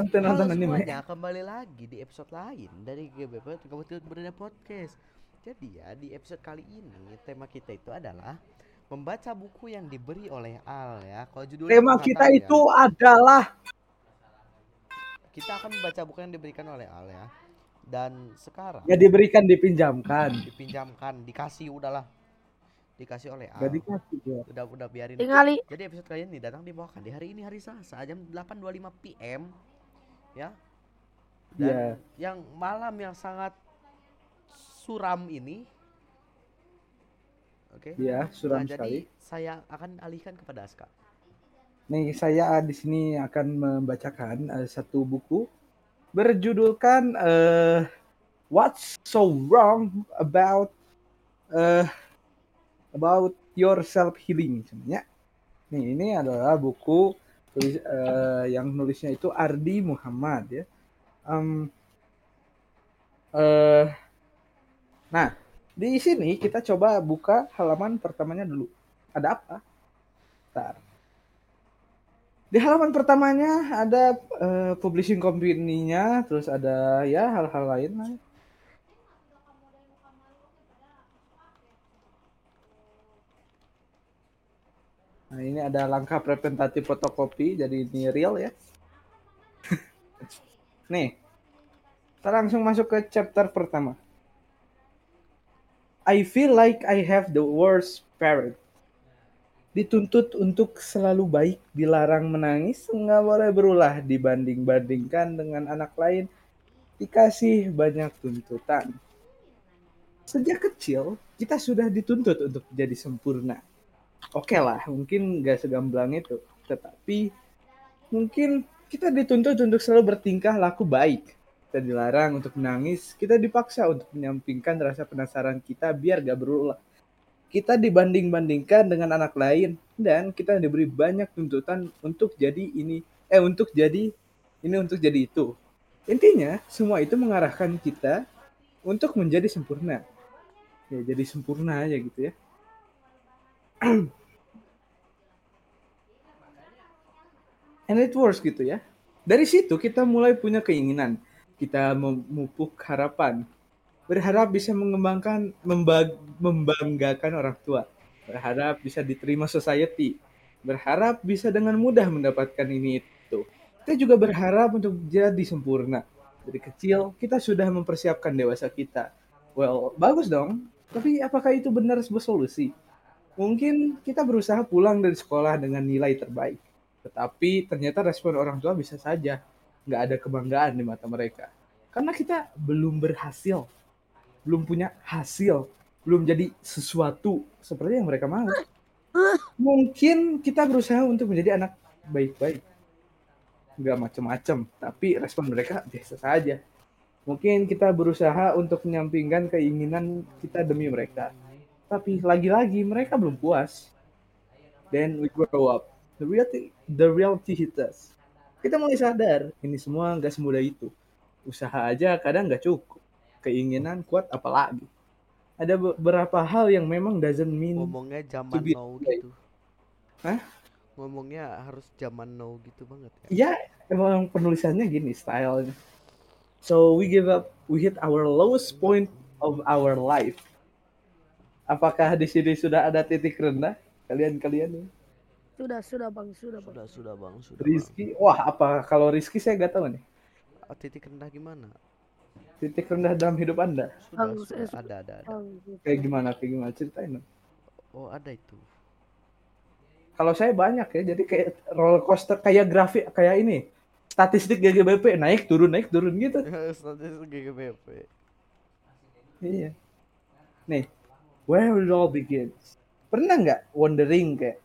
nonton Halo nonton anime. semuanya, kembali lagi di episode lain dari GBP Kebetulan Berada Podcast. Jadi ya, di episode kali ini tema kita itu adalah membaca buku yang diberi oleh Al ya. Kalau judulnya Tema kita ya. itu adalah kita akan membaca buku yang diberikan oleh Al ya. Dan sekarang ya diberikan dipinjamkan. dipinjamkan, dikasih udahlah. Dikasih oleh Al. Gak dikasih ya. Udah udah biarin. Tinggali. Jadi episode kali ini datang dibawakan di hari ini hari Selasa jam 8.25 PM ya. Dan Iya. yang malam yang sangat suram ini Oke. Iya, suram Nah, sekali. jadi saya akan alihkan kepada Aska. Nih, saya di sini akan membacakan eh, satu buku berjudulkan eh, What's So Wrong About eh, About Your Self Healing sebenarnya. Nih, ini adalah buku tulis, eh, yang nulisnya itu Ardi Muhammad ya. Em, eh, nah, di sini kita coba buka halaman pertamanya dulu. Ada apa? Bentar. Di halaman pertamanya ada eh, publishing company-nya, terus ada ya hal-hal lain lah. Nah, ini ada langkah representatif fotokopi, jadi ini real ya. Nih, kita langsung masuk ke chapter pertama. I feel like I have the worst parent. Dituntut untuk selalu baik, dilarang menangis, nggak boleh berulah, dibanding-bandingkan dengan anak lain, dikasih banyak tuntutan. Sejak kecil, kita sudah dituntut untuk jadi sempurna. Oke lah, mungkin nggak segamblang itu. Tetapi mungkin kita dituntut untuk selalu bertingkah laku baik. Kita dilarang untuk menangis, kita dipaksa untuk menyampingkan rasa penasaran kita biar gak berulah. Kita dibanding-bandingkan dengan anak lain dan kita diberi banyak tuntutan untuk jadi ini, eh untuk jadi ini untuk jadi itu. Intinya semua itu mengarahkan kita untuk menjadi sempurna. Ya jadi sempurna aja gitu ya. And it works gitu ya. Dari situ kita mulai punya keinginan. Kita memupuk harapan. Berharap bisa mengembangkan, membag- membanggakan orang tua. Berharap bisa diterima society. Berharap bisa dengan mudah mendapatkan ini itu. Kita juga berharap untuk jadi sempurna. Dari kecil kita sudah mempersiapkan dewasa kita. Well, bagus dong. Tapi apakah itu benar sebuah solusi? Mungkin kita berusaha pulang dari sekolah dengan nilai terbaik. Tetapi ternyata respon orang tua bisa saja nggak ada kebanggaan di mata mereka. Karena kita belum berhasil, belum punya hasil, belum jadi sesuatu seperti yang mereka mau. Mungkin kita berusaha untuk menjadi anak baik-baik. Nggak macem-macem, tapi respon mereka biasa saja. Mungkin kita berusaha untuk menyampingkan keinginan kita demi mereka. Tapi lagi-lagi mereka belum puas. Then we grow up the reality the reality hit us. Kita mulai sadar ini semua nggak semudah itu. Usaha aja kadang nggak cukup. Keinginan kuat apalagi. Ada beberapa hal yang memang doesn't mean Ngomongnya zaman now gitu. Hah? Ngomongnya harus zaman now gitu banget ya. ya emang penulisannya gini stylenya. So we give up, we hit our lowest point of our life. Apakah di sini sudah ada titik rendah kalian-kalian ini? Sudah, sudah bang, sudah bang. Sudah sudah Bang, sudah. Bang. Rizky, wah apa kalau Rizky saya nggak tahu nih. Ah, Titik rendah gimana? Titik rendah dalam hidup anda Sudah, Bang, sudah saya- ada ada ada. Bang, gitu. kayak gimana? Kayak gimana ceritain dong. Oh, ada itu. Kalau saya banyak ya, jadi kayak roller coaster kayak grafik kayak ini. Statistik GGBP naik turun naik turun gitu. Statistik GGBP. Iya. Nih, where it all begins. Pernah nggak wondering kayak,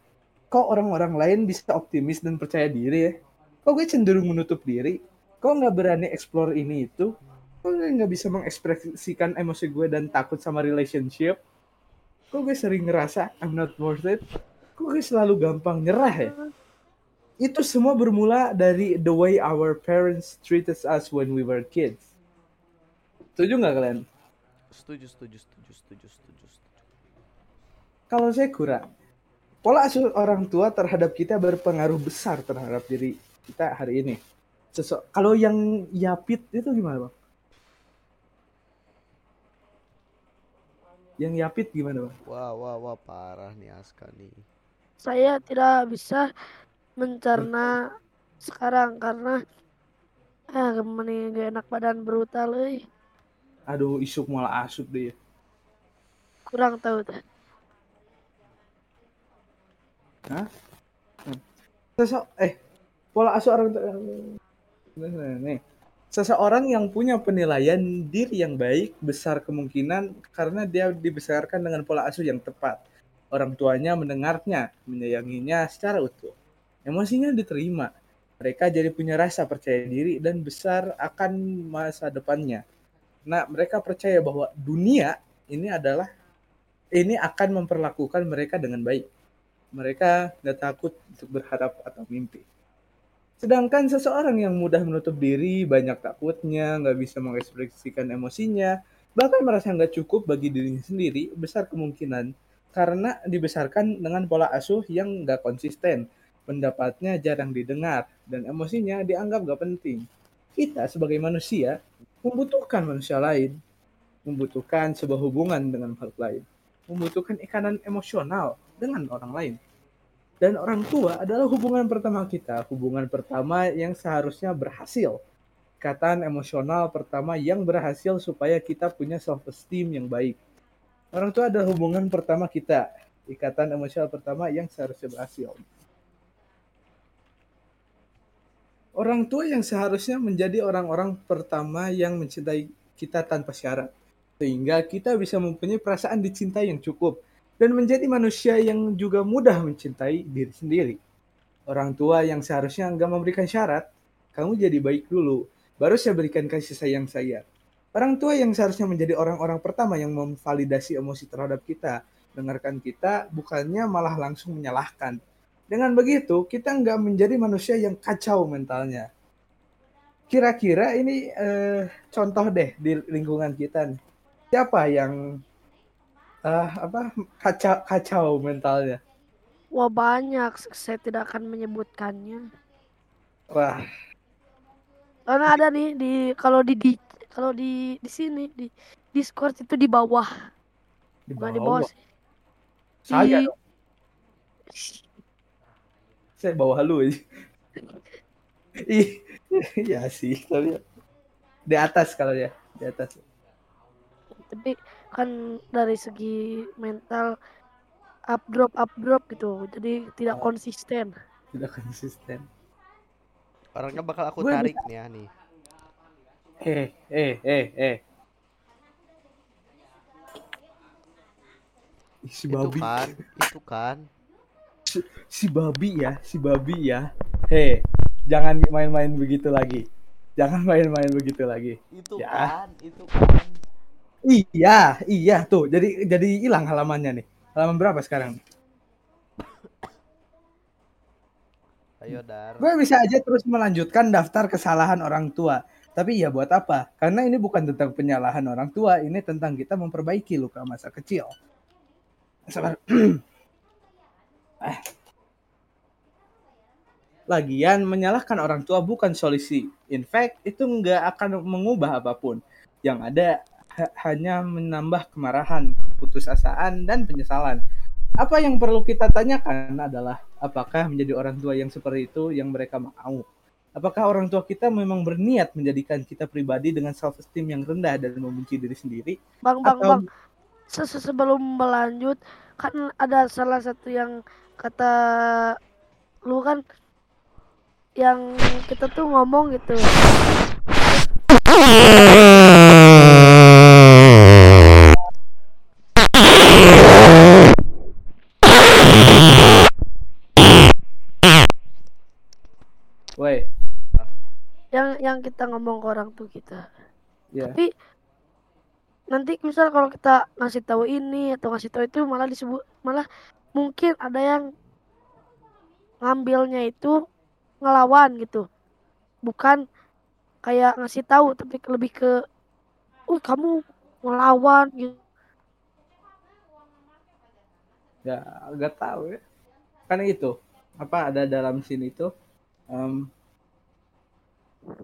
kok orang-orang lain bisa optimis dan percaya diri ya? Kok gue cenderung menutup diri? Kok nggak berani explore ini itu? Kok gue nggak bisa mengekspresikan emosi gue dan takut sama relationship? Kok gue sering ngerasa I'm not worth it? Kok gue selalu gampang nyerah ya? Itu semua bermula dari the way our parents treated us when we were kids. Setuju nggak kalian? Setuju, setuju, setuju, setuju, setuju. Kalau saya kurang. Pola asuh orang tua terhadap kita berpengaruh besar terhadap diri kita hari ini. Sesok kalau yang Yapit itu gimana, Bang? Yang Yapit gimana, Bang? Wah, wah, wah, parah nih Aska nih. Saya tidak bisa mencerna sekarang karena ah gemeni gak enak badan brutal euy. Aduh, isuk malah asup deh. Kurang tahu tuh. Sesok eh pola asuh orang nih. Seseorang yang punya penilaian diri yang baik besar kemungkinan karena dia dibesarkan dengan pola asuh yang tepat. Orang tuanya mendengarnya, menyayanginya secara utuh. Emosinya diterima. Mereka jadi punya rasa percaya diri dan besar akan masa depannya. Nah, mereka percaya bahwa dunia ini adalah ini akan memperlakukan mereka dengan baik. Mereka nggak takut untuk berharap atau mimpi. Sedangkan seseorang yang mudah menutup diri, banyak takutnya, nggak bisa mengekspresikan emosinya, bahkan merasa nggak cukup bagi dirinya sendiri, besar kemungkinan karena dibesarkan dengan pola asuh yang nggak konsisten, pendapatnya jarang didengar, dan emosinya dianggap nggak penting. Kita sebagai manusia membutuhkan manusia lain, membutuhkan sebuah hubungan dengan makhluk lain, membutuhkan ikanan emosional dengan orang lain. Dan orang tua adalah hubungan pertama kita, hubungan pertama yang seharusnya berhasil. Ikatan emosional pertama yang berhasil supaya kita punya self esteem yang baik. Orang tua adalah hubungan pertama kita, ikatan emosional pertama yang seharusnya berhasil. Orang tua yang seharusnya menjadi orang-orang pertama yang mencintai kita tanpa syarat. Sehingga kita bisa mempunyai perasaan dicintai yang cukup dan menjadi manusia yang juga mudah mencintai diri sendiri. Orang tua yang seharusnya nggak memberikan syarat, kamu jadi baik dulu, baru saya berikan kasih sayang saya. Orang tua yang seharusnya menjadi orang-orang pertama yang memvalidasi emosi terhadap kita, dengarkan kita, bukannya malah langsung menyalahkan. Dengan begitu, kita nggak menjadi manusia yang kacau mentalnya. Kira-kira ini eh, contoh deh di lingkungan kita nih. Siapa yang eh, apa kacau kacau mentalnya? Wah banyak, saya tidak akan menyebutkannya. Wah, Karena ada nih di kalau di, di kalau di di sini di Discord itu di bawah, di bukan di bawah bawah. sih. Saya Di-. Saya bawah lu aja. Ih, iya sih, tapi di atas kalau ya, di atas. tapi kan dari segi mental up drop up drop gitu, jadi tidak konsisten. Tidak konsisten. Orangnya bakal aku tarik nih ya nih. Eh, eh, eh, eh. Ih, Si Itu babi, kan, itu kan. si babi ya, si babi ya. Hei, jangan main-main begitu lagi. Jangan main-main begitu lagi. Itu Ya. kan, itu kan. Iya, iya tuh. Jadi jadi hilang halamannya nih. Halaman berapa sekarang? Ayo Dar. Gue bisa aja terus melanjutkan daftar kesalahan orang tua. Tapi ya buat apa? Karena ini bukan tentang penyalahan orang tua, ini tentang kita memperbaiki luka masa kecil. Sabar. Eh. Lagian menyalahkan orang tua bukan solusi. In fact, itu nggak akan mengubah apa pun. Yang ada ha- hanya menambah kemarahan, putusasaan, dan penyesalan. Apa yang perlu kita tanyakan adalah apakah menjadi orang tua yang seperti itu yang mereka mau? Apakah orang tua kita memang berniat menjadikan kita pribadi dengan self esteem yang rendah dan membenci diri sendiri? Bang bang Atau bang, Se- se- sebelum berlanjut kan ada salah satu yang kata lu kan yang kita tuh ngomong gitu. Yang kita ngomong ke orang tuh kita. ya. Tapi nanti misal kalau kita ngasih tahu ini atau ngasih tahu itu malah disebut malah mungkin ada yang ngambilnya itu ngelawan gitu. Bukan kayak ngasih tahu tapi lebih ke uh kamu ngelawan gitu. ya agak tahu ya kan itu apa ada dalam sini itu em,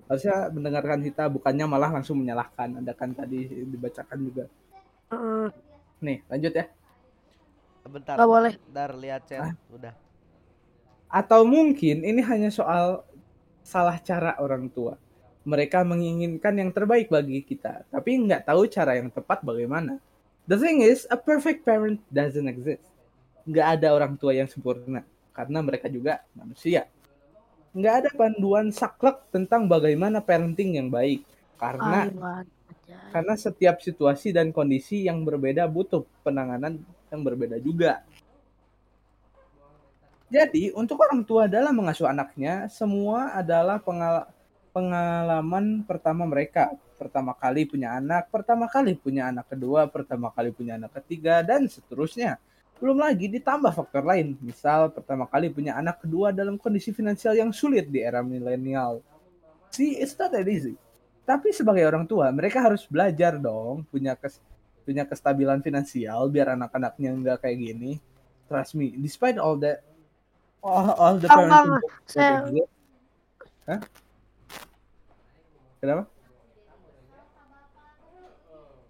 harusnya mendengarkan kita bukannya malah langsung menyalahkan ada kan tadi dibacakan juga nih lanjut ya Bentar. nggak boleh Bentar lihat chat. Ah. Udah. atau mungkin ini hanya soal salah cara orang tua mereka menginginkan yang terbaik bagi kita tapi nggak tahu cara yang tepat bagaimana the thing is a perfect parent doesn't exist nggak ada orang tua yang sempurna karena mereka juga manusia nggak ada panduan saklek tentang bagaimana parenting yang baik karena Aiwan aja. karena setiap situasi dan kondisi yang berbeda butuh penanganan yang berbeda juga. Jadi, untuk orang tua dalam mengasuh anaknya, semua adalah pengal- pengalaman pertama mereka. Pertama kali punya anak, pertama kali punya anak kedua, pertama kali punya anak ketiga, dan seterusnya. Belum lagi ditambah faktor lain, misal pertama kali punya anak kedua dalam kondisi finansial yang sulit di era milenial. See, it's not that easy. Tapi sebagai orang tua, mereka harus belajar dong punya kes punya kestabilan finansial biar anak-anaknya nggak kayak gini. Trust me, despite all that all, all the that saya-. Hah? Kenapa?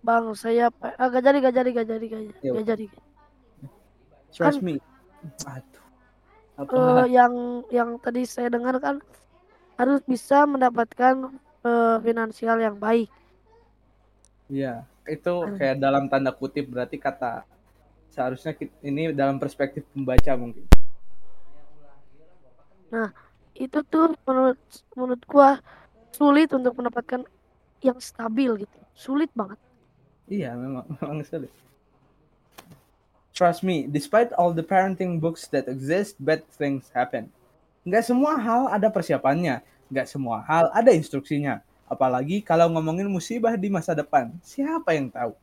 Bang, saya pe- ah, gak jadi, gak jadi, gak jadi, gak jadi, gak jadi. Trust me. Aduh. Apa? Eh, yang yang tadi saya dengar kan harus bisa mendapatkan eh, finansial yang baik. Iya, itu kayak dalam tanda kutip berarti kata seharusnya kit- ini dalam perspektif pembaca mungkin. Itu tuh menurut menurut gua sulit untuk mendapatkan yang stabil gitu. Sulit banget. Iya, memang memang sulit. Trust me, despite all the parenting books that exist, bad things happen. Nggak semua hal ada persiapannya, nggak semua hal ada instruksinya. Apalagi kalau ngomongin musibah di masa depan, siapa yang tahu?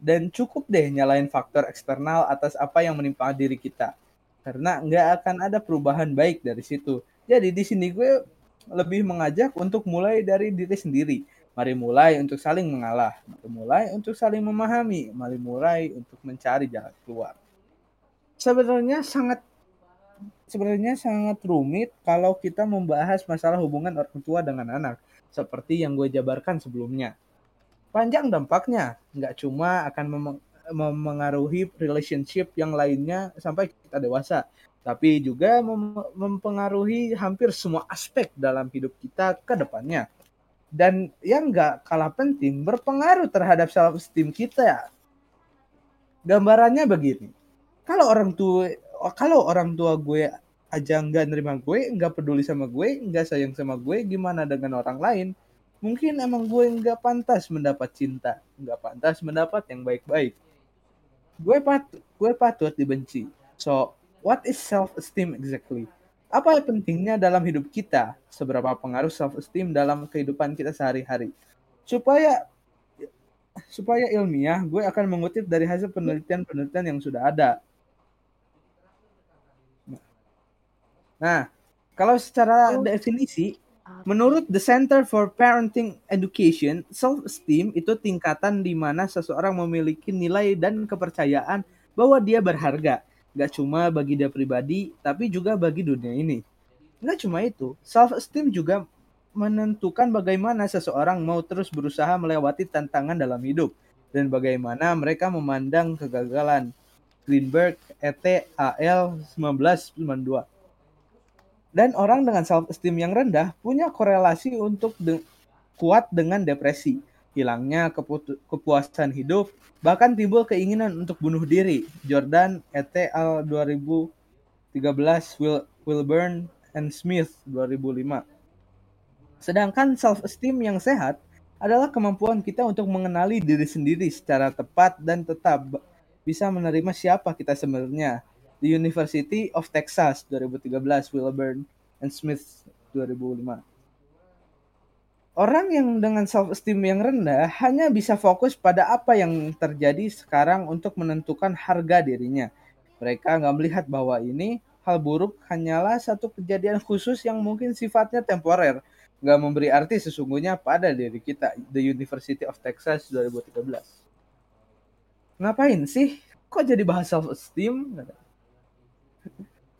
Dan cukup deh nyalain faktor eksternal atas apa yang menimpa diri kita. Karena nggak akan ada perubahan baik dari situ. Jadi di sini gue lebih mengajak untuk mulai dari diri sendiri. Mari mulai untuk saling mengalah. Mari mulai untuk saling memahami. Mari mulai untuk mencari jalan keluar. Sebenarnya sangat sebenarnya sangat rumit kalau kita membahas masalah hubungan orang tua dengan anak. Seperti yang gue jabarkan sebelumnya. Panjang dampaknya. Nggak cuma akan mem- memengaruhi relationship yang lainnya sampai kita dewasa. Tapi juga mem- mempengaruhi hampir semua aspek dalam hidup kita ke depannya dan yang nggak kalah penting berpengaruh terhadap self esteem kita. Gambarannya begini, kalau orang tua kalau orang tua gue aja nggak nerima gue, nggak peduli sama gue, nggak sayang sama gue, gimana dengan orang lain? Mungkin emang gue nggak pantas mendapat cinta, nggak pantas mendapat yang baik-baik. Gue patut, gue patut dibenci. So, what is self esteem exactly? Apa pentingnya dalam hidup kita? Seberapa pengaruh self esteem dalam kehidupan kita sehari-hari? Supaya supaya ilmiah, gue akan mengutip dari hasil penelitian-penelitian yang sudah ada. Nah, kalau secara definisi, menurut The Center for Parenting Education, self-esteem itu tingkatan di mana seseorang memiliki nilai dan kepercayaan bahwa dia berharga. Gak cuma bagi dia pribadi, tapi juga bagi dunia ini. Gak cuma itu, self-esteem juga menentukan bagaimana seseorang mau terus berusaha melewati tantangan dalam hidup dan bagaimana mereka memandang kegagalan. Greenberg et al 1992. Dan orang dengan self esteem yang rendah punya korelasi untuk de- kuat dengan depresi, hilangnya kepuasan hidup, bahkan timbul keinginan untuk bunuh diri. Jordan et al 2013, Will Wilburn and Smith 2005. Sedangkan self esteem yang sehat adalah kemampuan kita untuk mengenali diri sendiri secara tepat dan tetap bisa menerima siapa kita sebenarnya. The University of Texas 2013, Wilburn and Smith 2005. Orang yang dengan self esteem yang rendah hanya bisa fokus pada apa yang terjadi sekarang untuk menentukan harga dirinya. Mereka nggak melihat bahwa ini hal buruk hanyalah satu kejadian khusus yang mungkin sifatnya temporer, nggak memberi arti sesungguhnya pada diri kita. The University of Texas 2013. Ngapain sih? Kok jadi bahas self esteem?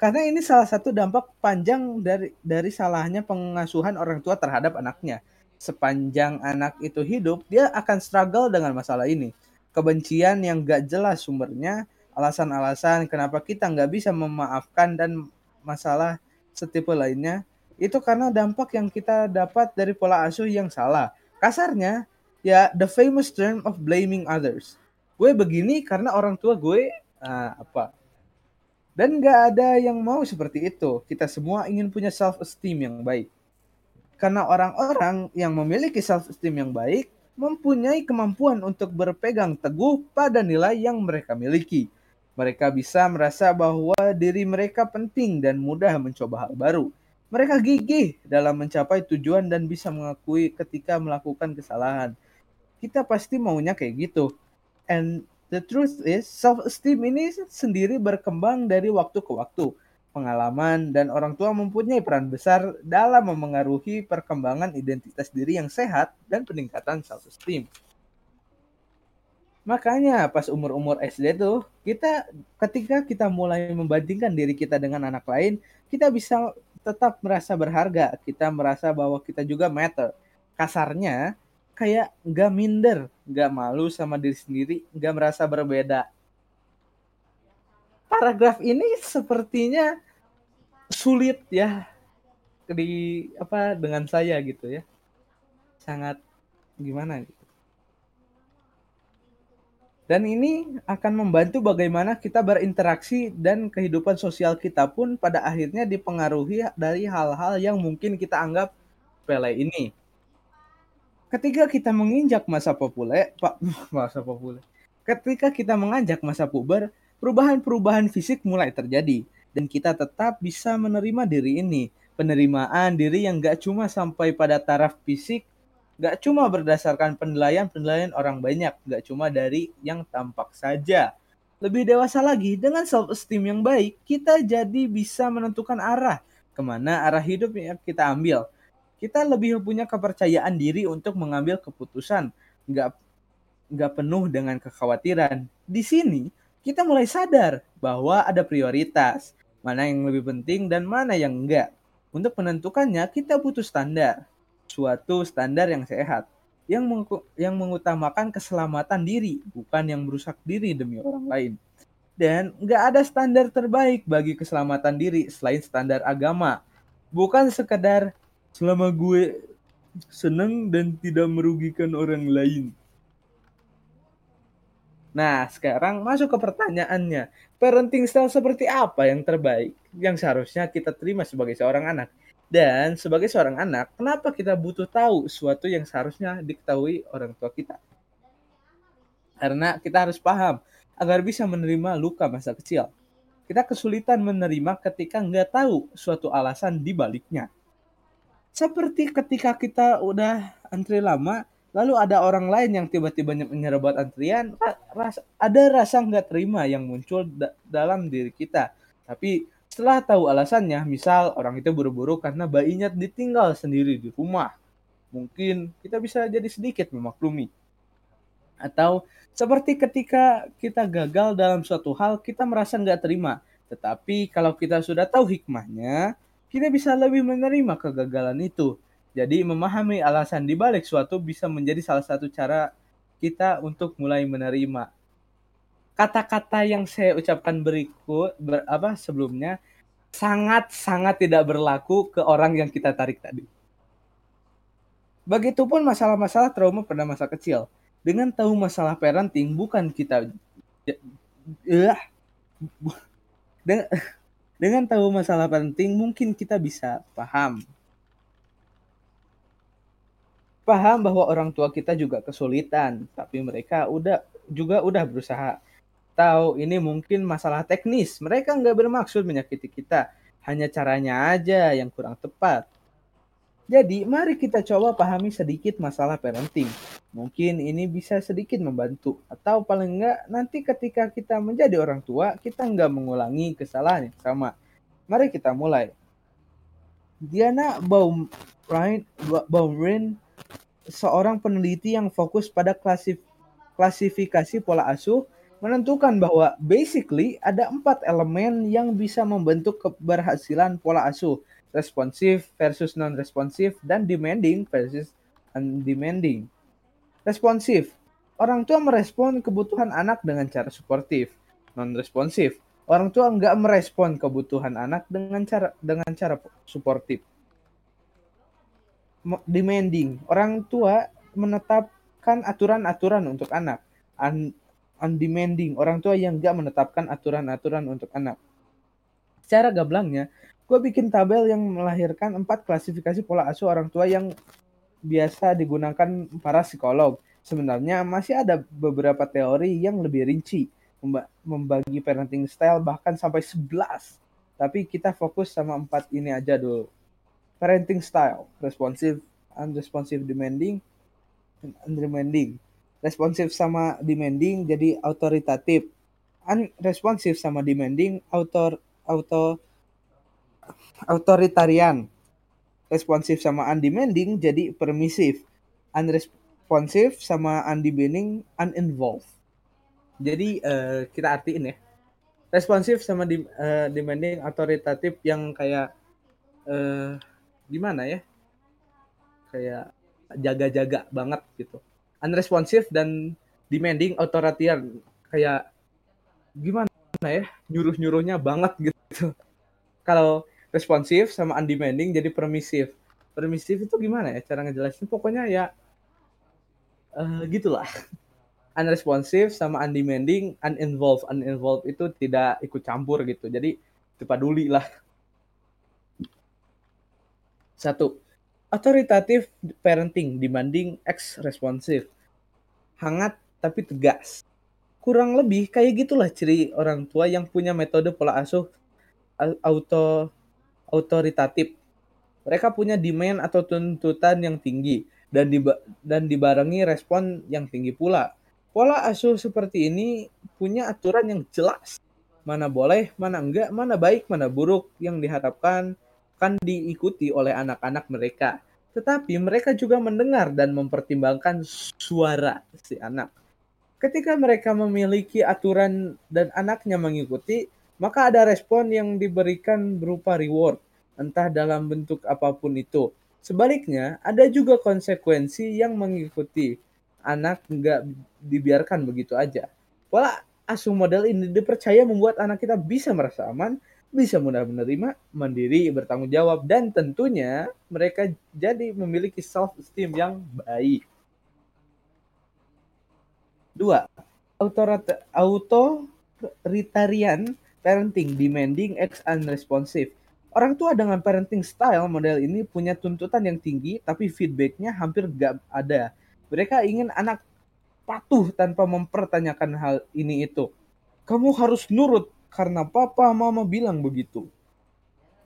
Karena ini salah satu dampak panjang dari dari salahnya pengasuhan orang tua terhadap anaknya. Sepanjang anak itu hidup, dia akan struggle dengan masalah ini. Kebencian yang gak jelas sumbernya, alasan-alasan kenapa kita nggak bisa memaafkan dan masalah setipe lainnya, itu karena dampak yang kita dapat dari pola asuh yang salah. Kasarnya, ya the famous term of blaming others. Gue begini karena orang tua gue uh, apa dan gak ada yang mau seperti itu. Kita semua ingin punya self-esteem yang baik. Karena orang-orang yang memiliki self-esteem yang baik mempunyai kemampuan untuk berpegang teguh pada nilai yang mereka miliki. Mereka bisa merasa bahwa diri mereka penting dan mudah mencoba hal baru. Mereka gigih dalam mencapai tujuan dan bisa mengakui ketika melakukan kesalahan. Kita pasti maunya kayak gitu. And The truth is, self-esteem ini sendiri berkembang dari waktu ke waktu. Pengalaman dan orang tua mempunyai peran besar dalam memengaruhi perkembangan identitas diri yang sehat dan peningkatan self-esteem. Makanya pas umur-umur SD tuh, kita ketika kita mulai membandingkan diri kita dengan anak lain, kita bisa tetap merasa berharga, kita merasa bahwa kita juga matter. Kasarnya, kayak nggak minder, nggak malu sama diri sendiri, nggak merasa berbeda. Paragraf ini sepertinya sulit ya di apa dengan saya gitu ya. Sangat gimana gitu. Dan ini akan membantu bagaimana kita berinteraksi dan kehidupan sosial kita pun pada akhirnya dipengaruhi dari hal-hal yang mungkin kita anggap pele ini ketika kita menginjak masa populer, Pak, masa populer. Ketika kita menganjak masa puber, perubahan-perubahan fisik mulai terjadi dan kita tetap bisa menerima diri ini. Penerimaan diri yang gak cuma sampai pada taraf fisik, gak cuma berdasarkan penilaian-penilaian orang banyak, gak cuma dari yang tampak saja. Lebih dewasa lagi, dengan self-esteem yang baik, kita jadi bisa menentukan arah ke mana arah hidup yang kita ambil kita lebih punya kepercayaan diri untuk mengambil keputusan, nggak nggak penuh dengan kekhawatiran. Di sini kita mulai sadar bahwa ada prioritas, mana yang lebih penting dan mana yang enggak. Untuk menentukannya kita butuh standar, suatu standar yang sehat, yang meng yang mengutamakan keselamatan diri, bukan yang merusak diri demi orang lain. Dan nggak ada standar terbaik bagi keselamatan diri selain standar agama. Bukan sekedar selama gue senang dan tidak merugikan orang lain. Nah, sekarang masuk ke pertanyaannya. Parenting style seperti apa yang terbaik yang seharusnya kita terima sebagai seorang anak? Dan sebagai seorang anak, kenapa kita butuh tahu sesuatu yang seharusnya diketahui orang tua kita? Karena kita harus paham agar bisa menerima luka masa kecil. Kita kesulitan menerima ketika nggak tahu suatu alasan di baliknya seperti ketika kita udah antri lama lalu ada orang lain yang tiba-tiba menyerobot antrian ras ada rasa nggak terima yang muncul da dalam diri kita. Tapi setelah tahu alasannya misal orang itu buru-buru karena bayinya ditinggal sendiri di rumah. Mungkin kita bisa jadi sedikit memaklumi. Atau seperti ketika kita gagal dalam suatu hal kita merasa nggak terima. Tetapi kalau kita sudah tahu hikmahnya kita bisa lebih menerima kegagalan itu. Jadi memahami alasan di balik suatu bisa menjadi salah satu cara kita untuk mulai menerima. Kata-kata yang saya ucapkan berikut ber, apa sebelumnya sangat-sangat tidak berlaku ke orang yang kita tarik tadi. Begitupun masalah-masalah trauma pada masa kecil. Dengan tahu masalah parenting bukan kita ya, dengan, dengan tahu masalah penting, mungkin kita bisa paham. Paham bahwa orang tua kita juga kesulitan, tapi mereka udah juga udah berusaha. Tahu ini mungkin masalah teknis, mereka nggak bermaksud menyakiti kita, hanya caranya aja yang kurang tepat. Jadi, mari kita coba pahami sedikit masalah parenting. Mungkin ini bisa sedikit membantu, atau paling enggak nanti ketika kita menjadi orang tua, kita nggak mengulangi kesalahan yang sama. Mari kita mulai. Diana Baumrind, Baumrind seorang peneliti yang fokus pada klasif, klasifikasi pola asuh menentukan bahwa basically ada empat elemen yang bisa membentuk keberhasilan pola asuh responsif versus non-responsif dan demanding versus undemanding. Responsif, orang tua merespon kebutuhan anak dengan cara suportif. Non-responsif, orang tua nggak merespon kebutuhan anak dengan cara dengan cara suportif. Demanding, orang tua menetapkan aturan-aturan untuk anak. Un undemanding, orang tua yang nggak menetapkan aturan-aturan untuk anak. Secara gablangnya, gue bikin tabel yang melahirkan empat klasifikasi pola asuh orang tua yang biasa digunakan para psikolog. Sebenarnya masih ada beberapa teori yang lebih rinci membagi parenting style bahkan sampai 11. Tapi kita fokus sama empat ini aja dulu. Parenting style, responsive, unresponsive, demanding, undemanding. Responsif sama demanding jadi autoritatif. Unresponsive sama demanding autor auto authoritarian responsif sama undemanding jadi permisif. Unresponsive sama undemanding uninvolved. Jadi uh, kita artiin ya. Responsif sama di, uh, demanding autoritatif yang kayak uh, gimana ya? Kayak jaga-jaga banget gitu. Unresponsive dan demanding authoritarian kayak gimana ya? Nyuruh-nyuruhnya banget gitu. Kalau responsif sama undemanding jadi permisif. Permisif itu gimana ya cara ngejelasin? Pokoknya ya uh, gitulah. Unresponsive sama undemanding, uninvolved. Uninvolved itu tidak ikut campur gitu. Jadi itu peduli lah. Satu, autoritatif parenting dibanding ex responsif. Hangat tapi tegas. Kurang lebih kayak gitulah ciri orang tua yang punya metode pola asuh auto autoritatif. Mereka punya demand atau tuntutan yang tinggi dan diba dan dibarengi respon yang tinggi pula. Pola asuh seperti ini punya aturan yang jelas. Mana boleh, mana enggak, mana baik, mana buruk yang diharapkan kan diikuti oleh anak-anak mereka. Tetapi mereka juga mendengar dan mempertimbangkan suara si anak. Ketika mereka memiliki aturan dan anaknya mengikuti, maka ada respon yang diberikan berupa reward, entah dalam bentuk apa pun itu. Sebaliknya, ada juga konsekuensi yang mengikuti. Anak nggak dibiarkan begitu aja. Pola asuh model ini dipercaya membuat anak kita bisa merasa aman, bisa mudah menerima, mandiri, bertanggung jawab, dan tentunya mereka jadi memiliki self-esteem yang baik. Dua, autoritarian parenting demanding ex unresponsive. Orang tua dengan parenting style model ini punya tuntutan yang tinggi tapi feedbacknya hampir gak ada. Mereka ingin anak patuh tanpa mempertanyakan hal ini itu. Kamu harus nurut karena papa mama bilang begitu.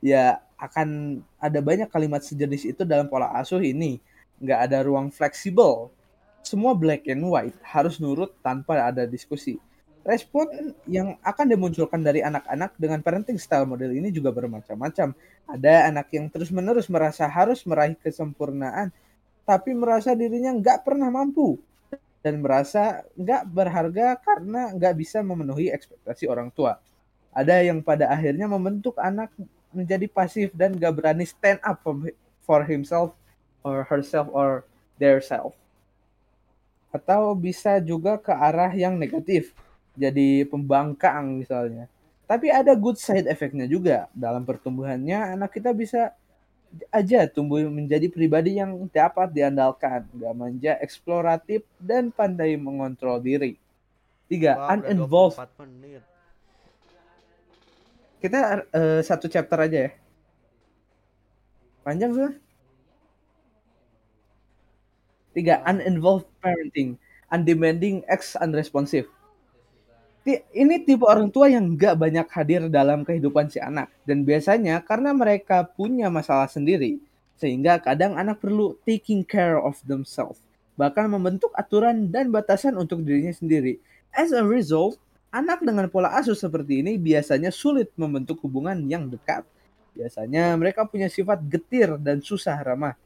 Ya akan ada banyak kalimat sejenis itu dalam pola asuh ini. Nggak ada ruang fleksibel. Semua black and white harus nurut tanpa ada diskusi. Respon yang akan dimunculkan dari anak-anak dengan parenting style model ini juga bermacam-macam. Ada anak yang terus-menerus merasa harus meraih kesempurnaan, tapi merasa dirinya nggak pernah mampu dan merasa nggak berharga karena nggak bisa memenuhi ekspektasi orang tua. Ada yang pada akhirnya membentuk anak menjadi pasif dan nggak berani stand up for himself or herself or their self. Atau bisa juga ke arah yang negatif jadi pembangkang misalnya. Tapi ada good side efeknya juga dalam pertumbuhannya anak kita bisa aja tumbuh menjadi pribadi yang dapat diandalkan, gak manja, eksploratif, dan pandai mengontrol diri. Tiga, Wah, uninvolved. Kita uh, satu chapter aja ya. Panjang sih. Tiga, uninvolved parenting, undemanding, ex unresponsive ini tipe orang tua yang gak banyak hadir dalam kehidupan si anak. Dan biasanya karena mereka punya masalah sendiri, sehingga kadang anak perlu taking care of themselves. Bahkan membentuk aturan dan batasan untuk dirinya sendiri. As a result, anak dengan pola asuh seperti ini biasanya sulit membentuk hubungan yang dekat. Biasanya mereka punya sifat getir dan susah ramah.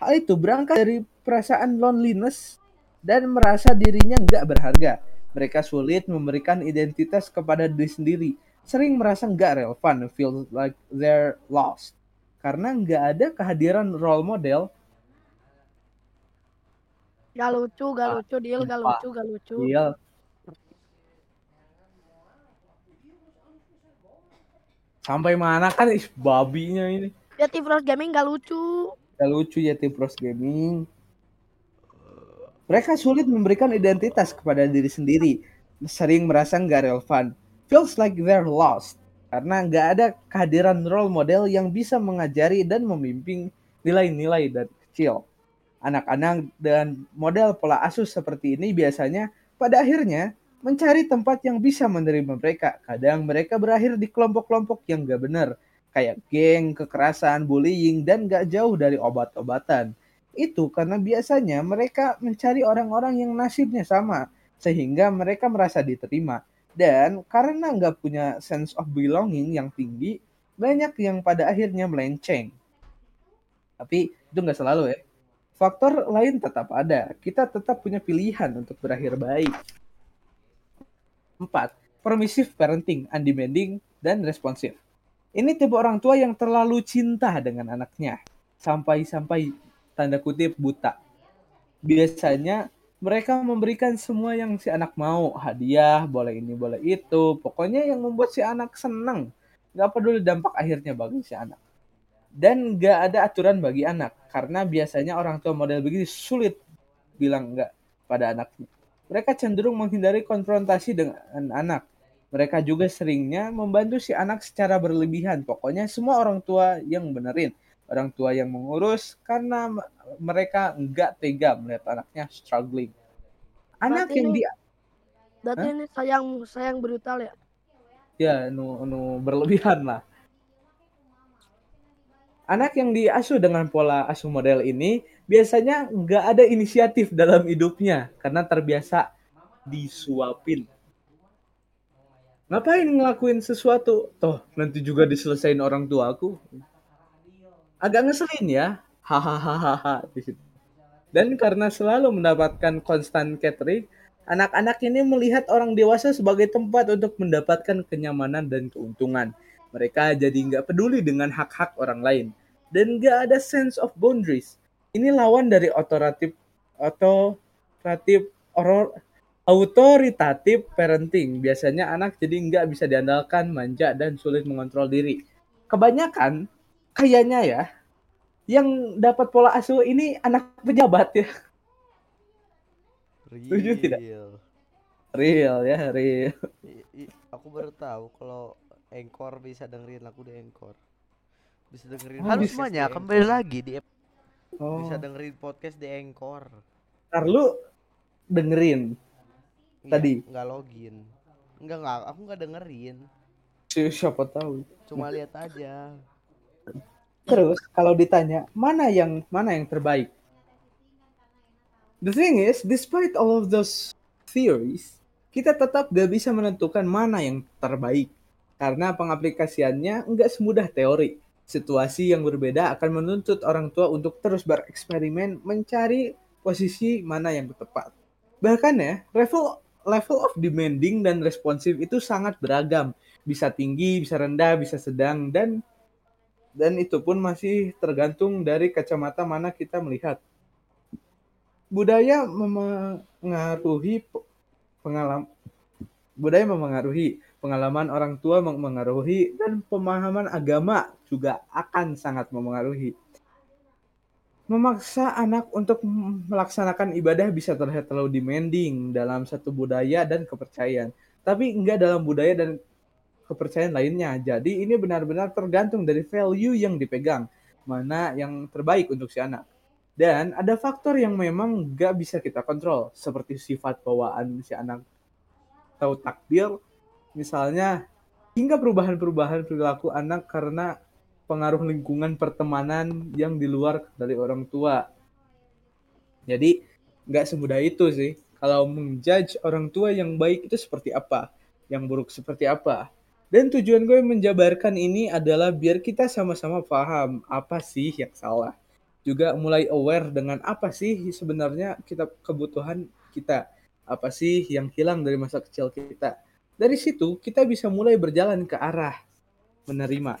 Hal itu berangkat dari perasaan loneliness dan merasa dirinya nggak berharga Mereka sulit memberikan identitas kepada diri sendiri. Sering merasa nggak relevan, feel like they're lost. Karena nggak ada kehadiran role model Gak lucu, gak Ah, lucu, deal, gak lucu, gak lucu. Iya. Sampai mana kan ih, babinya ini. Tim Rose Gaming gak lucu. Gak lucu tim Pros Gaming. Mereka sulit memberikan identitas kepada diri sendiri. Sering merasa nggak relevan. Feels like they're lost. Karena nggak ada kehadiran role model yang bisa mengajari dan memimpin nilai-nilai dari kecil. Anak-anak dan model pola asuh seperti ini biasanya pada akhirnya mencari tempat yang bisa menerima mereka. Kadang mereka berakhir di kelompok-kelompok yang gak benar. Kayak geng, kekerasan, bullying, dan gak jauh dari obat-obatan. Itu karena biasanya mereka mencari orang-orang yang nasibnya sama. Sehingga mereka merasa diterima. Dan karena nggak punya sense of belonging yang tinggi, banyak yang pada akhirnya melenceng. Tapi itu nggak selalu ya. Faktor lain tetap ada. Kita tetap punya pilihan untuk berakhir baik. 4. Permissive parenting, undemanding, dan responsif. Ini tipe orang tua yang terlalu cinta dengan anaknya. Sampai-sampai tanda kutip buta. Biasanya mereka memberikan semua yang si anak mau. Hadiah, boleh ini, boleh itu. Pokoknya yang membuat si anak senang. Gak peduli dampak akhirnya bagi si anak. Dan gak ada aturan bagi anak. Karena biasanya orang tua model begini sulit bilang enggak pada anaknya. Mereka cenderung menghindari konfrontasi dengan anak. Mereka juga seringnya membantu si anak secara berlebihan. Pokoknya semua orang tua yang benerin. Orang tua yang mengurus karena mereka enggak tega melihat anaknya struggling. Anak Berarti yang ini- di Berarti ini sayang sayang brutal ya. ya nu, nu berlebihan lah. Anak yang diasuh dengan pola asuh model ini biasanya nggak ada inisiatif dalam hidupnya karena terbiasa disuapin. Ngapain ngelakuin sesuatu? Toh nanti juga diselesain orang tua aku. Agak ngeselin ya. Hahaha di. Dan karena selalu mendapatkan constant catering, anak-anak ini melihat orang dewasa sebagai tempat untuk mendapatkan kenyamanan dan keuntungan. Mereka jadi nggak peduli dengan hak-hak orang lain. Dan nggak ada sense of boundaries. Ini lawan dari otoratif, otoratif, oro- autoritatif parenting. Biasanya anak jadi nggak bisa diandalkan, manja, dan sulit mengontrol diri. Kebanyakan, kayaknya ya, yang dapat pola asuh ini anak pejabat ya. Setuju tidak? Real. Ya, real. I- i- aku baru tahu kalau Anchor bisa dengerin lagu di Anchor. Bisa dengerin. Oh, bisa semuanya, kembali lagi di Oh, bisa dengerin podcast di Anchor. ntar lu dengerin Iya, Tadi? nggak login. Enggak enggak, aku nggak dengerin. Si- siapa tahu. Cuma lihat aja. Terus kalau ditanya mana yang mana yang terbaik? The thing is, despite all of those theories, kita tetap gak bisa menentukan mana yang terbaik karena pengaplikasiannya nggak semudah teori. Situasi yang berbeda akan menuntut orang tua untuk terus bereksperimen mencari posisi mana yang tepat. Bahkan ya, level level of demanding dan responsif itu sangat beragam. Bisa tinggi, bisa rendah, bisa sedang dan dan itu pun masih tergantung dari kacamata mana kita melihat. Budaya memengaruhi pe- pengalaman budaya memengaruhi pengalaman orang tua memengaruhi dan pemahaman agama juga akan sangat memengaruhi. Memaksa anak untuk melaksanakan ibadah bisa terlihat terlalu demanding dalam satu budaya dan kepercayaan, tapi enggak dalam budaya dan kepercayaan lainnya. Jadi ini benar-benar tergantung dari value yang dipegang, mana yang terbaik untuk si anak. Dan ada faktor yang memang nggak bisa kita kontrol, seperti sifat bawaan si anak atau takdir, misalnya hingga perubahan-perubahan perilaku anak karena pengaruh lingkungan pertemanan yang di luar dari orang tua. Jadi nggak semudah itu sih. Kalau menjudge orang tua yang baik itu seperti apa, yang buruk seperti apa. Dan tujuan gue menjabarkan ini adalah biar kita sama-sama paham apa sih yang salah. Juga mulai aware dengan apa sih sebenarnya kita kebutuhan kita. Apa sih yang hilang dari masa kecil kita? Dari situ kita bisa mulai berjalan ke arah menerima.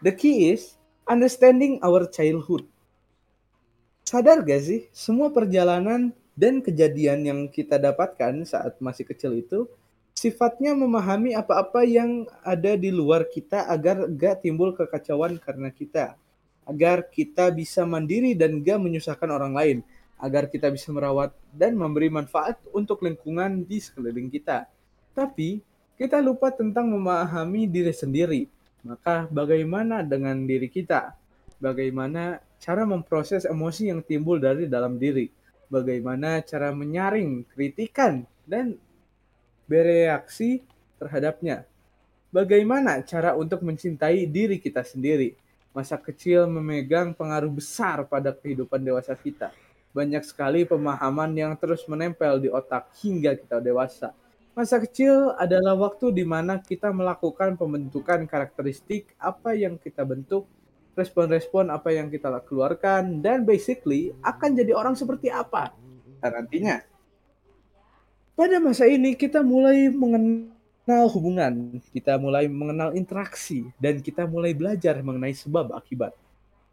The key is understanding our childhood. Sadar gak sih, semua perjalanan dan kejadian yang kita dapatkan saat masih kecil itu sifatnya memahami apa-apa yang ada di luar kita agar gak timbul kekacauan karena kita. Agar kita bisa mandiri dan gak menyusahkan orang lain. Agar kita bisa merawat dan memberi manfaat untuk lingkungan di sekeliling kita. Tapi, kita lupa tentang memahami diri sendiri. Maka bagaimana dengan diri kita? Bagaimana cara memproses emosi yang timbul dari dalam diri? Bagaimana cara menyaring kritikan dan bereaksi terhadapnya? Bagaimana cara untuk mencintai diri kita sendiri? Masa kecil memegang pengaruh besar pada kehidupan dewasa kita. Banyak sekali pemahaman yang terus menempel di otak hingga kita dewasa Masa kecil adalah waktu di mana kita melakukan pembentukan karakteristik apa yang kita bentuk, respon-respon apa yang kita keluarkan, dan basically akan jadi orang seperti apa dan nantinya. Pada masa ini kita mulai mengenal hubungan, kita mulai mengenal interaksi, dan kita mulai belajar mengenai sebab akibat.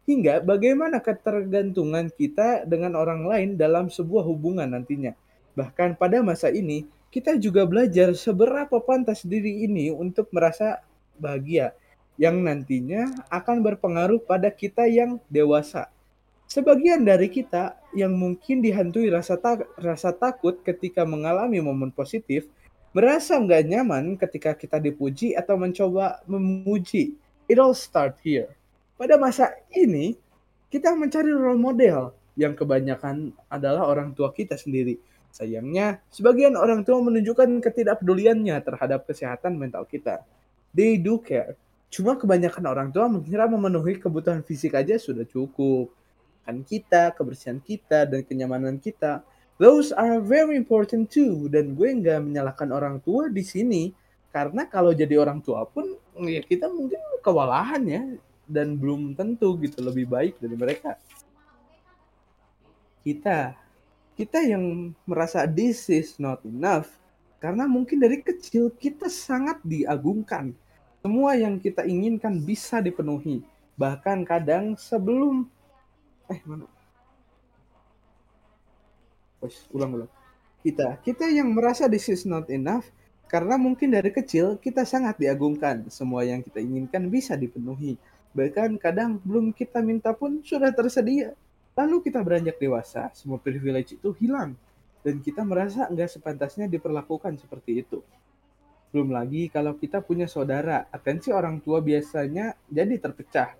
Hingga bagaimana ketergantungan kita dengan orang lain dalam sebuah hubungan nantinya. Bahkan pada masa ini, kita juga belajar seberapa pantas diri ini untuk merasa bahagia yang nantinya akan berpengaruh pada kita yang dewasa. Sebagian dari kita yang mungkin dihantui rasa, ta rasa takut ketika mengalami momen positif, merasa nggak nyaman ketika kita dipuji atau mencoba memuji. It all start here. Pada masa ini, kita mencari role model yang kebanyakan adalah orang tua kita sendiri Sayangnya, sebagian orang tua menunjukkan ketidakpeduliannya terhadap kesehatan mental kita. They do care. Cuma kebanyakan orang tua mengira memenuhi kebutuhan fisik aja sudah cukup. Kan kita, kebersihan kita, dan kenyamanan kita, those are very important too. Dan gue nggak menyalahkan orang tua di sini. Karena kalau jadi orang tua pun, ya kita mungkin kewalahan ya. Dan belum tentu gitu lebih baik dari mereka. Kita kita yang merasa this is not enough karena mungkin dari kecil kita sangat diagungkan. Semua yang kita inginkan bisa dipenuhi. Bahkan kadang sebelum eh mana? Wes, ulang-ulang. Kita, kita yang merasa this is not enough karena mungkin dari kecil kita sangat diagungkan. Semua yang kita inginkan bisa dipenuhi. Bahkan kadang belum kita minta pun sudah tersedia. Lalu kita beranjak dewasa, semua privilege itu hilang. Dan kita merasa nggak sepantasnya diperlakukan seperti itu. Belum lagi kalau kita punya saudara, atensi orang tua biasanya jadi terpecah.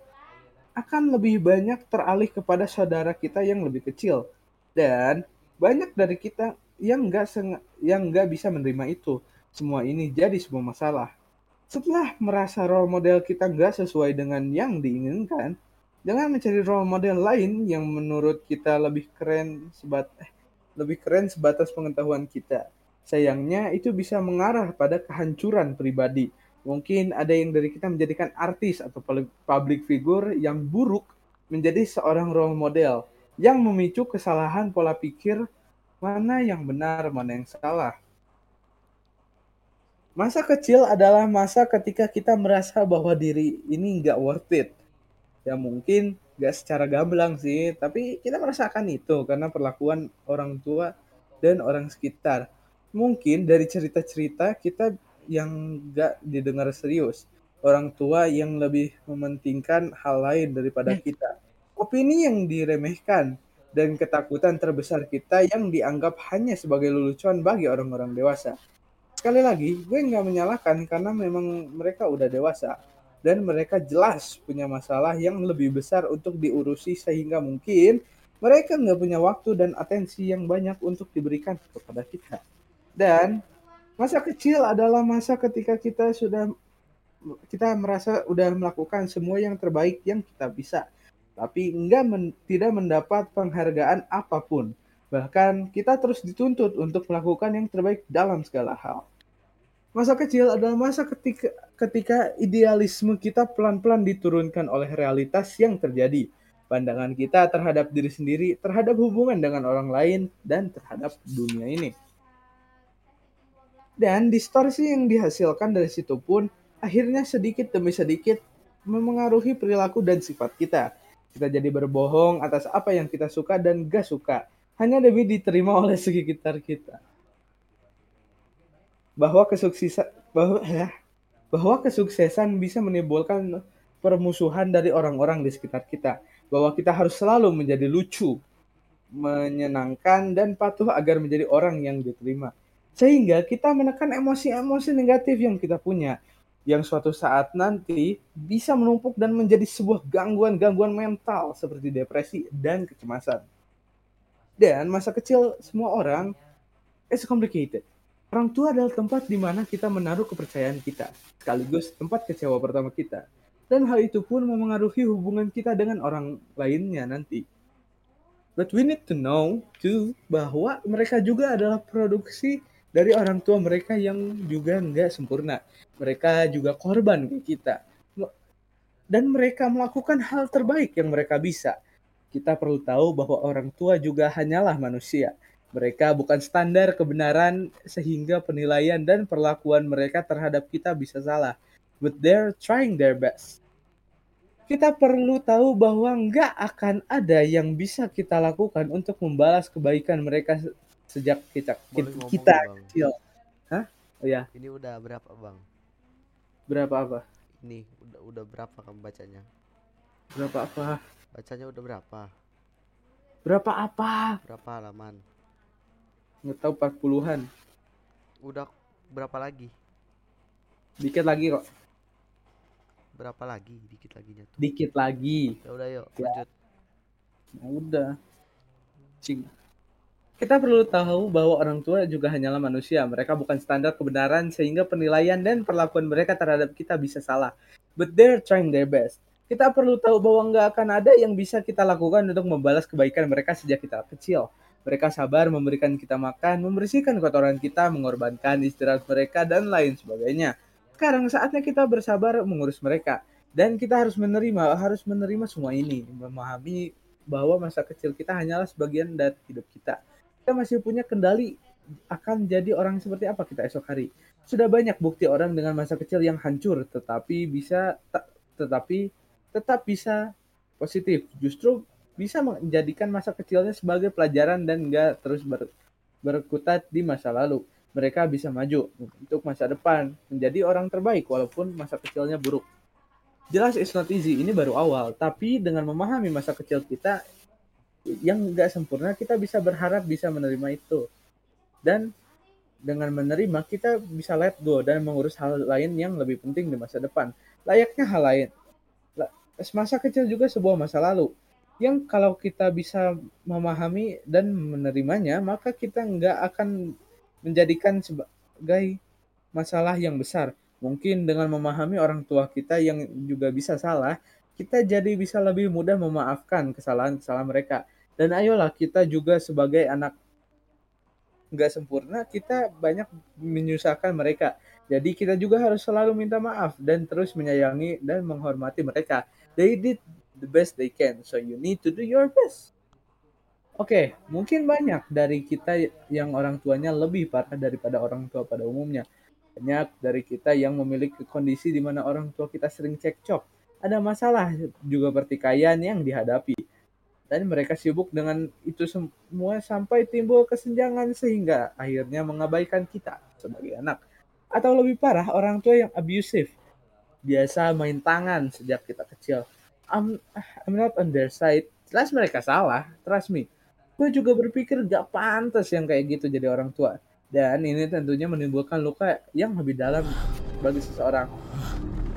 Akan lebih banyak teralih kepada saudara kita yang lebih kecil. Dan banyak dari kita yang nggak yang nggak bisa menerima itu. Semua ini jadi sebuah masalah. Setelah merasa role model kita nggak sesuai dengan yang diinginkan, Jangan mencari role model lain yang menurut kita lebih keren sebat eh, lebih keren sebatas pengetahuan kita. Sayangnya itu bisa mengarah pada kehancuran pribadi. Mungkin ada yang dari kita menjadikan artis atau public figure yang buruk menjadi seorang role model yang memicu kesalahan pola pikir mana yang benar, mana yang salah. Masa kecil adalah masa ketika kita merasa bahwa diri ini nggak worth it ya mungkin gak secara gamblang sih tapi kita merasakan itu karena perlakuan orang tua dan orang sekitar mungkin dari cerita-cerita kita yang gak didengar serius orang tua yang lebih mementingkan hal lain daripada hmm. kita opini yang diremehkan dan ketakutan terbesar kita yang dianggap hanya sebagai lelucon bagi orang-orang dewasa. Sekali lagi, gue nggak menyalahkan karena memang mereka udah dewasa dan mereka jelas punya masalah yang lebih besar untuk diurusi sehingga mungkin mereka nggak punya waktu dan atensi yang banyak untuk diberikan kepada kita. Dan masa kecil adalah masa ketika kita sudah kita merasa sudah melakukan semua yang terbaik yang kita bisa, tapi enggak men, tidak mendapat penghargaan apa pun. Bahkan kita terus dituntut untuk melakukan yang terbaik dalam segala hal. Masa kecil adalah masa ketika ketika idealisme kita pelan-pelan diturunkan oleh realitas yang terjadi. pandangan kita terhadap diri sendiri, terhadap hubungan dengan orang lain, dan terhadap dunia ini. Dan distorsi yang dihasilkan dari situ pun akhirnya sedikit demi sedikit memengaruhi perilaku dan sifat kita. Kita jadi berbohong atas apa yang kita suka dan gak suka, hanya demi diterima oleh sekitar kita. Bahwa kesuksesan bahwa ya, bahwa kesuksesan bisa menimbulkan permusuhan dari orang-orang di sekitar kita. Bahwa kita harus selalu menjadi lucu, menyenangkan, dan patuh agar menjadi orang yang diterima. Sehingga kita menekan emosi-emosi negatif yang kita punya. Yang suatu saat nanti bisa menumpuk dan menjadi sebuah gangguan-gangguan mental seperti depresi dan kecemasan. Dan masa kecil semua orang is complicated. Orang tua adalah tempat di mana kita menaruh kepercayaan kita, sekaligus tempat kecewa pertama kita. Dan hal itu pun memengaruhi hubungan kita dengan orang lainnya nanti. But we need to know too bahwa mereka juga adalah produksi dari orang tua mereka yang juga nggak sempurna. Mereka juga korban kayak kita. Dan mereka melakukan hal terbaik yang mereka bisa. Kita perlu tahu bahwa orang tua juga hanyalah manusia. Mereka bukan standar kebenaran sehingga penilaian dan perlakuan mereka terhadap kita bisa salah. But they're trying their best. Kita perlu tahu bahwa nggak akan ada yang bisa kita lakukan untuk membalas kebaikan mereka sejak kita Boleh kita Bang? kecil. Hah? Oh ya, Ini udah berapa bang? berapa apa? Ini udah udah berapa kamu bacanya? Berapa apa? Bacanya udah berapa? Berapa apa? Berapa halaman? Nggak tahu 40-an. Udah berapa lagi? Dikit lagi kok. Berapa lagi? Dikit lagi tuh. Dikit lagi. Ya udah yuk Ya. lanjut. Ya udah. Cing. Kita perlu tahu bahwa orang tua juga hanyalah manusia. Mereka bukan standar kebenaran sehingga penilaian dan perlakuan mereka terhadap kita bisa salah. But they're trying their best. Kita perlu tahu bahwa nggak akan ada yang bisa kita lakukan untuk membalas kebaikan mereka sejak kita kecil. Mereka sabar memberikan kita makan, membersihkan kotoran kita, mengorbankan istirahat mereka, dan lain sebagainya. Sekarang saatnya kita bersabar mengurus mereka. Dan kita harus menerima, harus menerima semua ini. Memahami bahwa masa kecil kita hanyalah sebagian dari hidup kita. Kita masih punya kendali akan jadi orang seperti apa kita esok hari. Sudah banyak bukti orang dengan masa kecil yang hancur, tetapi bisa ta- tetapi tetap bisa positif. Justru bisa menjadikan masa kecilnya sebagai pelajaran dan enggak terus ber- berkutat di masa lalu. Mereka bisa maju untuk masa depan, menjadi orang terbaik walaupun masa kecilnya buruk. Jelas it's not easy, ini baru awal. Tapi dengan memahami masa kecil kita yang enggak sempurna, kita bisa berharap bisa menerima itu. Dan dengan menerima, kita bisa let go dan mengurus hal lain yang lebih penting di masa depan. Layaknya hal lain. La- Masa kecil juga sebuah masa lalu yang kalau kita bisa memahami dan menerimanya, maka kita nggak akan menjadikan sebagai masalah yang besar. Mungkin dengan memahami orang tua kita yang juga bisa salah, kita jadi bisa lebih mudah memaafkan kesalahan-kesalahan mereka. Dan ayolah kita juga sebagai anak nggak sempurna, kita banyak menyusahkan mereka. Jadi kita juga harus selalu minta maaf dan terus menyayangi dan menghormati mereka. Did the best they can, so you need to do your best. Oke, mungkin banyak dari kita yang orang tuanya lebih parah daripada orang tua pada umumnya. Banyak dari kita yang memiliki kondisi di mana orang tua kita sering cekcok. Ada masalah juga pertikaian yang dihadapi. Dan mereka sibuk dengan itu semua sampai timbul kesenjangan sehingga akhirnya mengabaikan kita sebagai anak. Atau lebih parah, orang tua yang abusive. Biasa main tangan sejak kita kecil. I'm, I'm not on their side. Jelas mereka salah, trust me. Gue juga berpikir gak pantas yang kayak gitu jadi orang tua. Dan ini tentunya menimbulkan luka yang lebih dalam bagi seseorang.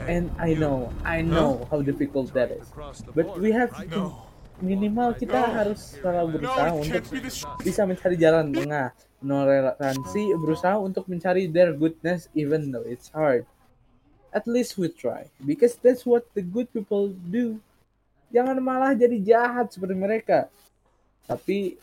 And I know, I know how difficult that is. But we have to minimal kita harus selalu berusaha untuk bisa mencari jalan tengah. Toleransi berusaha untuk mencari their goodness even though it's hard. At least we try. Because that's what the good people do. Jangan malah jadi jahat seperti mereka. Tapi,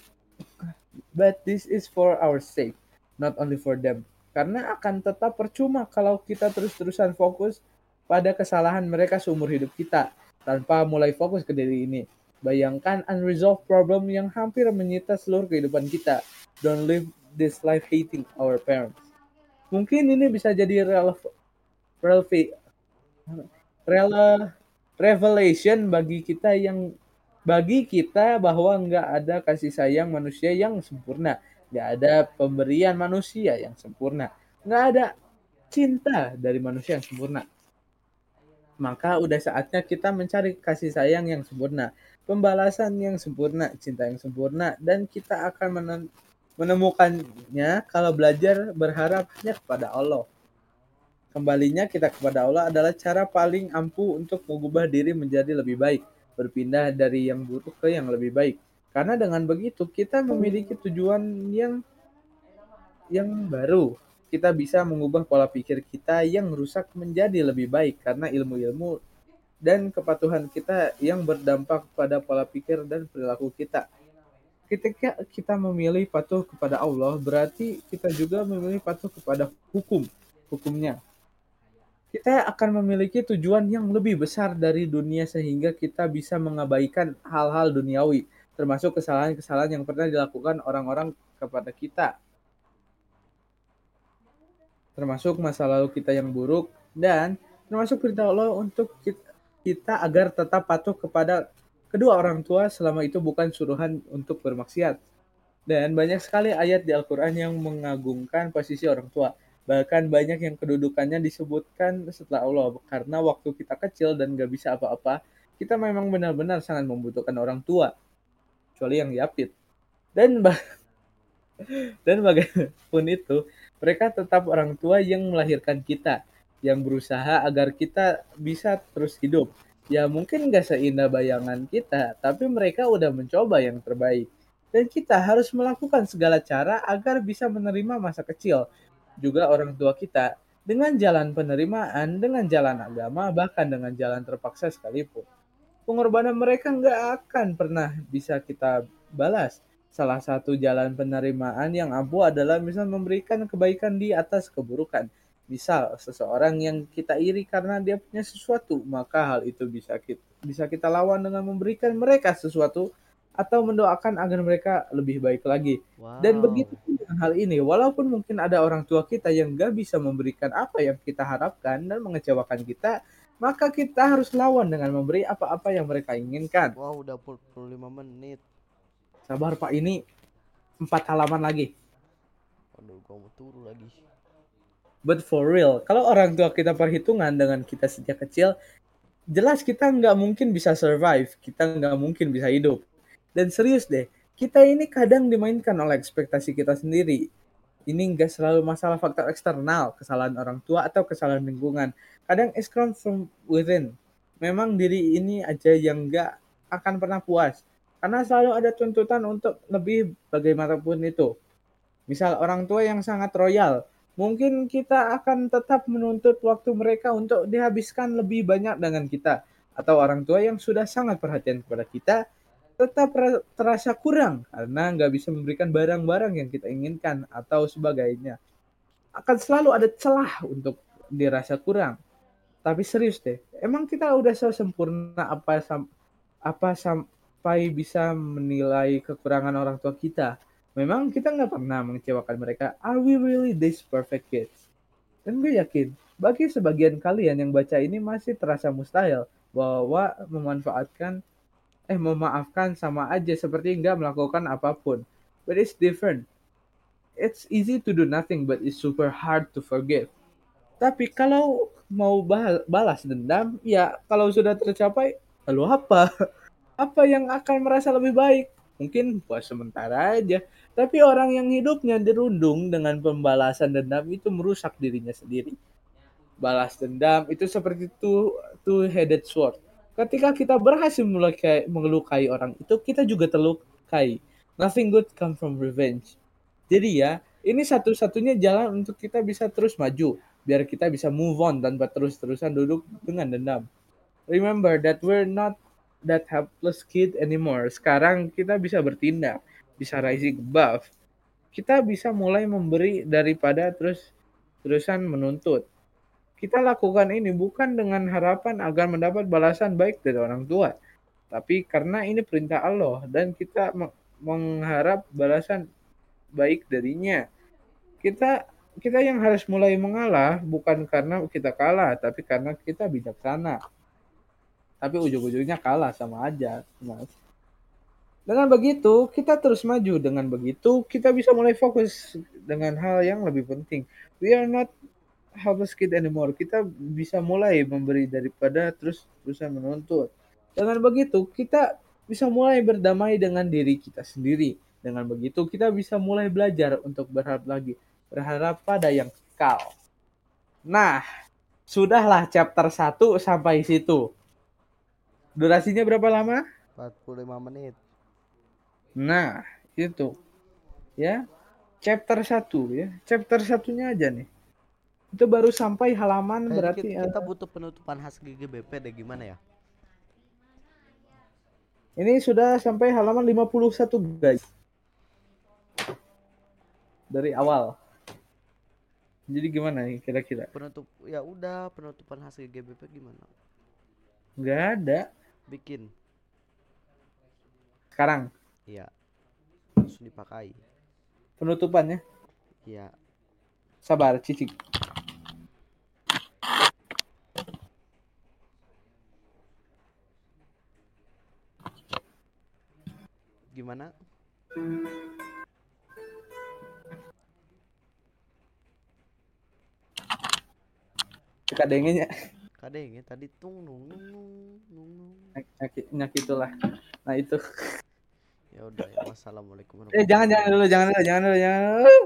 but this is for our sake, not only for them. Karena akan tetap percuma kalau kita terus-terusan fokus pada kesalahan mereka seumur hidup kita tanpa mulai fokus ke diri ini. Bayangkan unresolved problem yang hampir menyita seluruh kehidupan kita. Don't live this life hating our parents. Mungkin ini bisa jadi relev revelation bagi kita yang bagi kita bahwa nggak ada kasih sayang manusia yang sempurna, nggak ada pemberian manusia yang sempurna, nggak ada cinta dari manusia yang sempurna. Maka udah saatnya kita mencari kasih sayang yang sempurna pembalasan yang sempurna, cinta yang sempurna, dan kita akan menemukannya kalau belajar berharap hanya kepada Allah. Kembalinya kita kepada Allah adalah cara paling ampuh untuk mengubah diri menjadi lebih baik, berpindah dari yang buruk ke yang lebih baik. Karena dengan begitu kita memiliki tujuan yang yang baru. Kita bisa mengubah pola pikir kita yang rusak menjadi lebih baik karena ilmu-ilmu dan kepatuhan kita yang berdampak pada pola pikir dan perilaku kita. Ketika kita memilih patuh kepada Allah, berarti kita juga memilih patuh kepada hukum, hukumnya. Kita akan memiliki tujuan yang lebih besar dari dunia sehingga kita bisa mengabaikan hal-hal duniawi, termasuk kesalahan-kesalahan yang pernah dilakukan orang-orang kepada kita. Termasuk masa lalu kita yang buruk dan termasuk perintah Allah untuk kita, kita agar tetap patuh kepada kedua orang tua selama itu bukan suruhan untuk bermaksiat. Dan banyak sekali ayat di Al-Quran yang mengagungkan posisi orang tua. Bahkan banyak yang kedudukannya disebutkan setelah Allah. Karena waktu kita kecil dan gak bisa apa-apa, kita memang benar-benar sangat membutuhkan orang tua. Kecuali yang yapit. Dan bah dan bagaimanapun itu, mereka tetap orang tua yang melahirkan kita yang berusaha agar kita bisa terus hidup. Ya mungkin gak seindah bayangan kita, tapi mereka udah mencoba yang terbaik. Dan kita harus melakukan segala cara agar bisa menerima masa kecil. Juga orang tua kita dengan jalan penerimaan, dengan jalan agama, bahkan dengan jalan terpaksa sekalipun. Pengorbanan mereka nggak akan pernah bisa kita balas. Salah satu jalan penerimaan yang ampuh adalah misal memberikan kebaikan di atas keburukan Misal seseorang yang kita iri karena dia punya sesuatu, maka hal itu bisa kita bisa kita lawan dengan memberikan mereka sesuatu atau mendoakan agar mereka lebih baik lagi. Wow. Dan begitu dengan hal ini, walaupun mungkin ada orang tua kita yang gak bisa memberikan apa yang kita harapkan dan mengecewakan kita, maka kita harus lawan dengan memberi apa-apa yang mereka inginkan. Wow, udah 45 menit. Sabar Pak, ini empat halaman lagi. Aduh, gua mau turun lagi. But for real, kalau orang tua kita perhitungan dengan kita sejak kecil, jelas kita nggak mungkin bisa survive, kita nggak mungkin bisa hidup. Dan serius deh, kita ini kadang dimainkan oleh ekspektasi kita sendiri. Ini nggak selalu masalah faktor eksternal, kesalahan orang tua atau kesalahan lingkungan. Kadang it's come from within. Memang diri ini aja yang nggak akan pernah puas. Karena selalu ada tuntutan untuk lebih bagaimanapun itu. Misal orang tua yang sangat royal, mungkin kita akan tetap menuntut waktu mereka untuk dihabiskan lebih banyak dengan kita atau orang tua yang sudah sangat perhatian kepada kita tetap terasa kurang karena nggak bisa memberikan barang-barang yang kita inginkan atau sebagainya akan selalu ada celah untuk dirasa kurang tapi serius deh emang kita udah sempurna apa sam apa sampai bisa menilai kekurangan orang tua kita Memang kita nggak pernah mengecewakan mereka. Are we really this perfect kids? Dan gue yakin, bagi sebagian kalian yang baca ini masih terasa mustahil bahwa memanfaatkan eh memaafkan sama aja seperti nggak melakukan apa pun. But it's different. It's easy to do nothing, but it's super hard to forgive. Tapi kalau mau balas dendam, ya kalau sudah tercapai, lalu apa? Apa yang akan merasa lebih baik? Mungkin buat sementara aja. Tapi orang yang hidupnya dirundung dengan pembalasan dendam itu merusak dirinya sendiri. Balas dendam itu seperti two, two-headed sword. Ketika kita berhasil melukai, melukai orang itu, kita juga terlukai. Nothing good come from revenge. Jadi ya, ini satu-satunya jalan untuk kita bisa terus maju. Biar kita bisa move on tanpa terus-terusan duduk dengan dendam. Remember that we're not that helpless kid anymore. Sekarang kita bisa bertindak bisa rising above, kita bisa mulai memberi daripada terus terusan menuntut. Kita lakukan ini bukan dengan harapan agar mendapat balasan baik dari orang tua, tapi karena ini perintah Allah dan kita me- mengharap balasan baik darinya. Kita kita yang harus mulai mengalah bukan karena kita kalah, tapi karena kita bijaksana. Tapi ujung-ujungnya kalah sama aja, Mas. Dengan begitu, kita terus maju. Dengan begitu, kita bisa mulai fokus dengan hal yang lebih penting. We are not helpless kid anymore. Kita bisa mulai memberi daripada terus terusan menuntut. Dengan begitu, kita bisa mulai berdamai dengan diri kita sendiri. Dengan begitu, kita bisa mulai belajar untuk berharap lagi. Berharap pada yang kekal. Nah, sudahlah chapter 1 sampai situ. Durasinya berapa lama? 45 menit. Nah, itu. Ya. Chapter 1 ya. Chapter satunya aja nih. Itu baru sampai halaman Kayaknya berarti kita, kita eh, butuh penutupan khas GGBP deh gimana ya? ini sudah sampai halaman 51 guys. Dari awal. Jadi gimana nih kira-kira? Penutup ya udah penutupan khas GGBP gimana? Nggak ada. Bikin. Sekarang Iya. Langsung dipakai. penutupannya. Iya. Sabar, cicik. Gimana? Suka dengenya. Kadang ya tadi tung nung nung nung nyakit itulah. Nah itu. Ya udah ya. Wassalamualaikum Eh jangan jangan dulu, jangan dulu, jangan dulu, jangan dulu.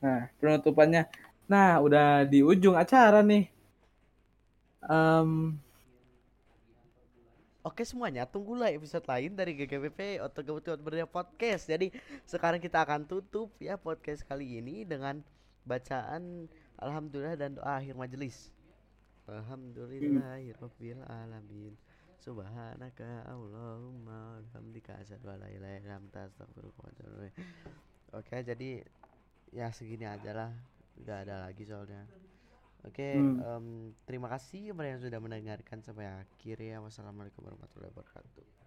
Nah, penutupannya. Nah, udah di ujung acara nih. Em, Oke semuanya, tunggulah episode lain dari GGBP atau Kebetulan Berdaya Podcast. Jadi sekarang kita akan tutup ya podcast kali ini dengan bacaan Alhamdulillah dan doa akhir majelis. Alhamdulillahirabbil alamin. Subhanaka Allahumma hamdika asyhadu an la ilaha illa anta astaghfiruka wa atubu ilaik. Oke, jadi ya segini aja lah. Udah ada lagi soalnya. Oke, Hmm. em, terima kasih kepada yang sudah mendengarkan sampai akhir ya. Wassalamualaikum warahmatullahi wabarakatuh.